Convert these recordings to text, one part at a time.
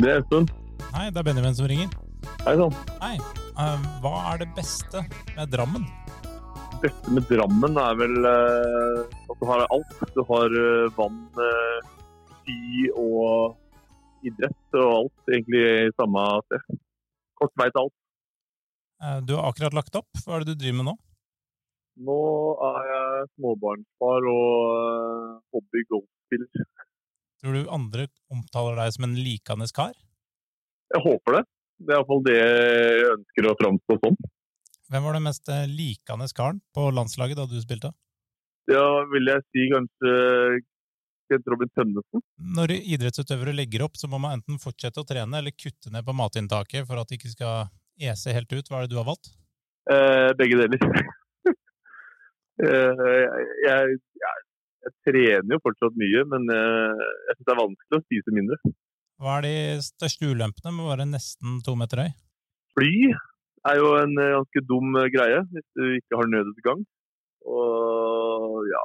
Det er Espen. Hei, det er Benjamin som ringer. Hei sann. Hei. Eh, hva er det beste med Drammen? Det beste med Drammen er vel eh, at du har alt. Du har eh, vann, sky ski og idrett og alt egentlig i samme sted. Kort vei til alt. Eh, du har akkurat lagt opp. Hva er det du driver med nå? Nå er jeg småbarnsfar og eh, hobby golfspiller. Tror du andre omtaler deg som en likende kar? Jeg håper det. Det er iallfall det jeg ønsker å framstå som. Hvem var den mest eh, likende karen på landslaget da du spilte? Ja, vil jeg si kanskje Kent Robin Tønnesen. Når idrettsutøvere legger opp, så må man enten fortsette å trene eller kutte ned på matinntaket for at de ikke skal ese helt ut. Hva er det du har valgt? Eh, begge deler. eh, jeg, jeg, jeg, jeg trener jo fortsatt mye, men eh, jeg syns det er vanskelig å spise mindre. Hva er de største ulempene med å være nesten to meter høy? Fly er jo en eh, ganske dum eh, greie hvis du ikke har nødutgang. Og ja,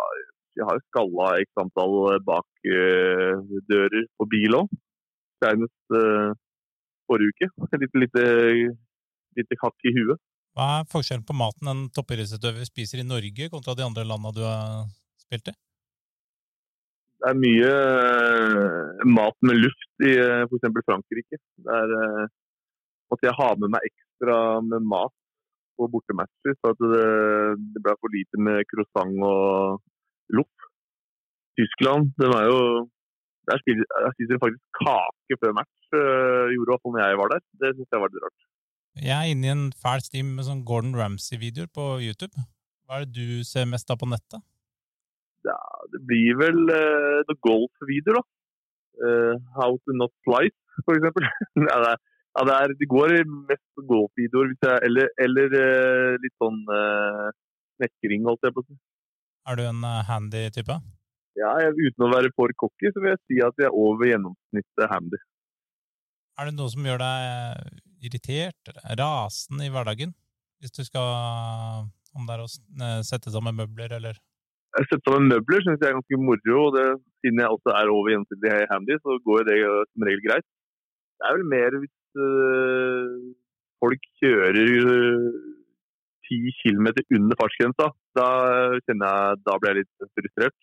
jeg har jo skalla x antall bakdører på bil òg. Senest uh, forrige uke. Et lite, lite, lite hakk i huet. Hva er forskjellen på maten en toppidrettsutøver spiser i Norge kontra de andre landene du har spilt i? Det er mye uh, mat med luft i uh, f.eks. Frankrike. Det er uh, måtte jeg ha med meg ekstra med mat på bortematcher. Så at det, det ble for lite med croissant og loff. Tyskland, den er jo Der spiser, der de faktisk kake før match. Uh, gjorde i hvert fall når jeg var der. Det syns jeg var litt rart. Jeg er inne i en fæl stim med sånn Gordon Ramsay-videoer på YouTube. Hva er det du ser mest av på nettet? Det blir vel uh, noe golfvideo, da. Uh, how to not slice, eksempel. ja, det, ja, det, er, det går mest golfvideoer, eller, eller uh, litt sånn uh, snekring, holdt jeg på å si. Er du en handy type? Ja, jeg, uten å være for cocky, så vil jeg si at jeg er over gjennomsnittet handy. Er det noe som gjør deg irritert rasende i hverdagen? Hvis du skal Om det er å sette sammen møbler, eller Jeg setter sammen møbler syns jeg er ganske moro. og det, Siden jeg også er over gjensidig handy, så går det som regel greit. Det er vel mer hvis øh, folk kjører ti øh, kilometer under fartsgrensa. Da kjenner jeg, da blir jeg litt frustrert.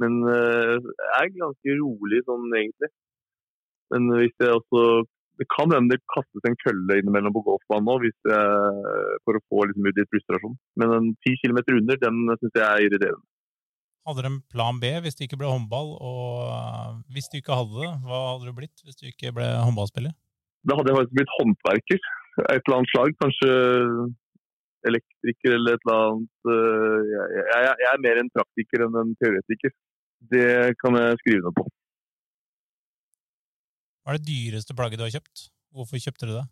Men øh, jeg er ganske rolig sånn egentlig. Men hvis jeg også Det kan hende det kastes en kølle innimellom på golfbanen nå for å få litt frustrasjon. Men en ti kilometer under, den syns jeg er irriterende. Hadde du en plan B hvis det ikke ble håndball? Og hvis du ikke hadde det, hva hadde du blitt hvis du ikke ble håndballspiller? Da hadde jeg faktisk blitt håndverker. Et eller annet slag. Kanskje elektriker eller et eller annet. Jeg, jeg, jeg er mer en praktiker enn en teoretiker. Det kan jeg skrive noe på. Hva er det dyreste plagget du har kjøpt? Hvorfor kjøpte du det?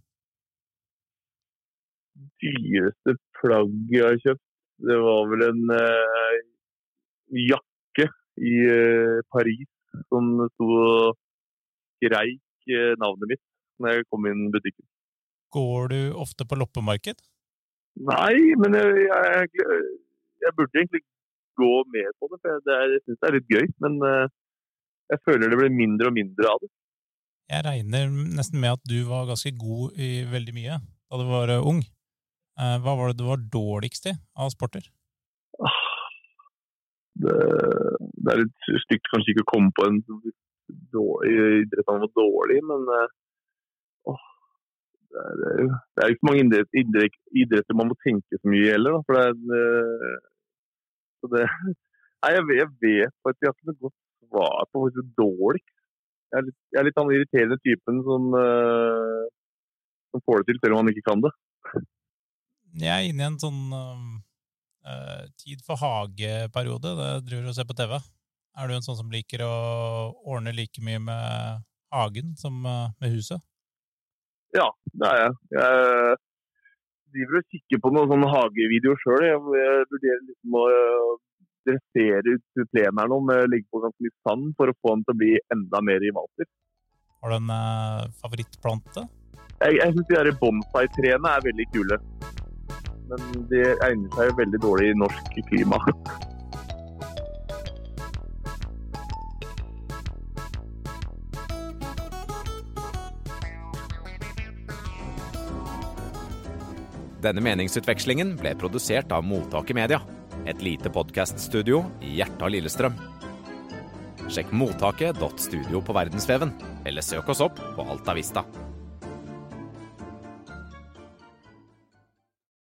Dyreste plagget jeg har kjøpt, det var vel en uh, jakke i uh, Paris som sto og skreik uh, navnet mitt når jeg kom inn i butikken. Går du ofte på loppemarked? Nei, men jeg, jeg, jeg burde egentlig gå med på det, for det er, jeg syns det er litt gøy. Men jeg føler det blir mindre og mindre av det. Jeg regner nesten med at du var ganske god i veldig mye da du var ung. Hva var det du var dårligst i av sporter? Det, er litt stygt kanskje ikke å komme på en dårlig idrett han var dårlig, men åh, det, er, det er ikke mange idretter, idretter man må tenke så mye heller. heller. For det er, så det, nei, jeg, jeg vet faktisk ikke noe godt svar på hvor dårlig. Jeg er litt, jeg er litt den irriterende typen som, uh, som, får det til selv om man ikke kan det. Jeg er inne i en sånn uh, tid for hage-periode. Det driver du og ser på TV. Er du en sånn som liker å ordne like mye med hagen som uh, med huset? Ja, det er jeg. Jeg driver og kikker på noen sånne hagevideoer sjøl. Jeg, vurderer liksom å dressere ut plenen her nå med legge på ganske mye sand for å få den til å bli enda mer i vater. Har du en favorittplante? Jeg, jeg syns de bonsai-trærne er veldig kule men det egner seg jo veldig dårlig i norsk klima. Denne meningsutvekslingen ble produsert av Mottaket Media, et lite podkaststudio i hjertet av Lillestrøm. Sjekk mottaket.studio på verdensveven, eller søk oss opp på Altavista.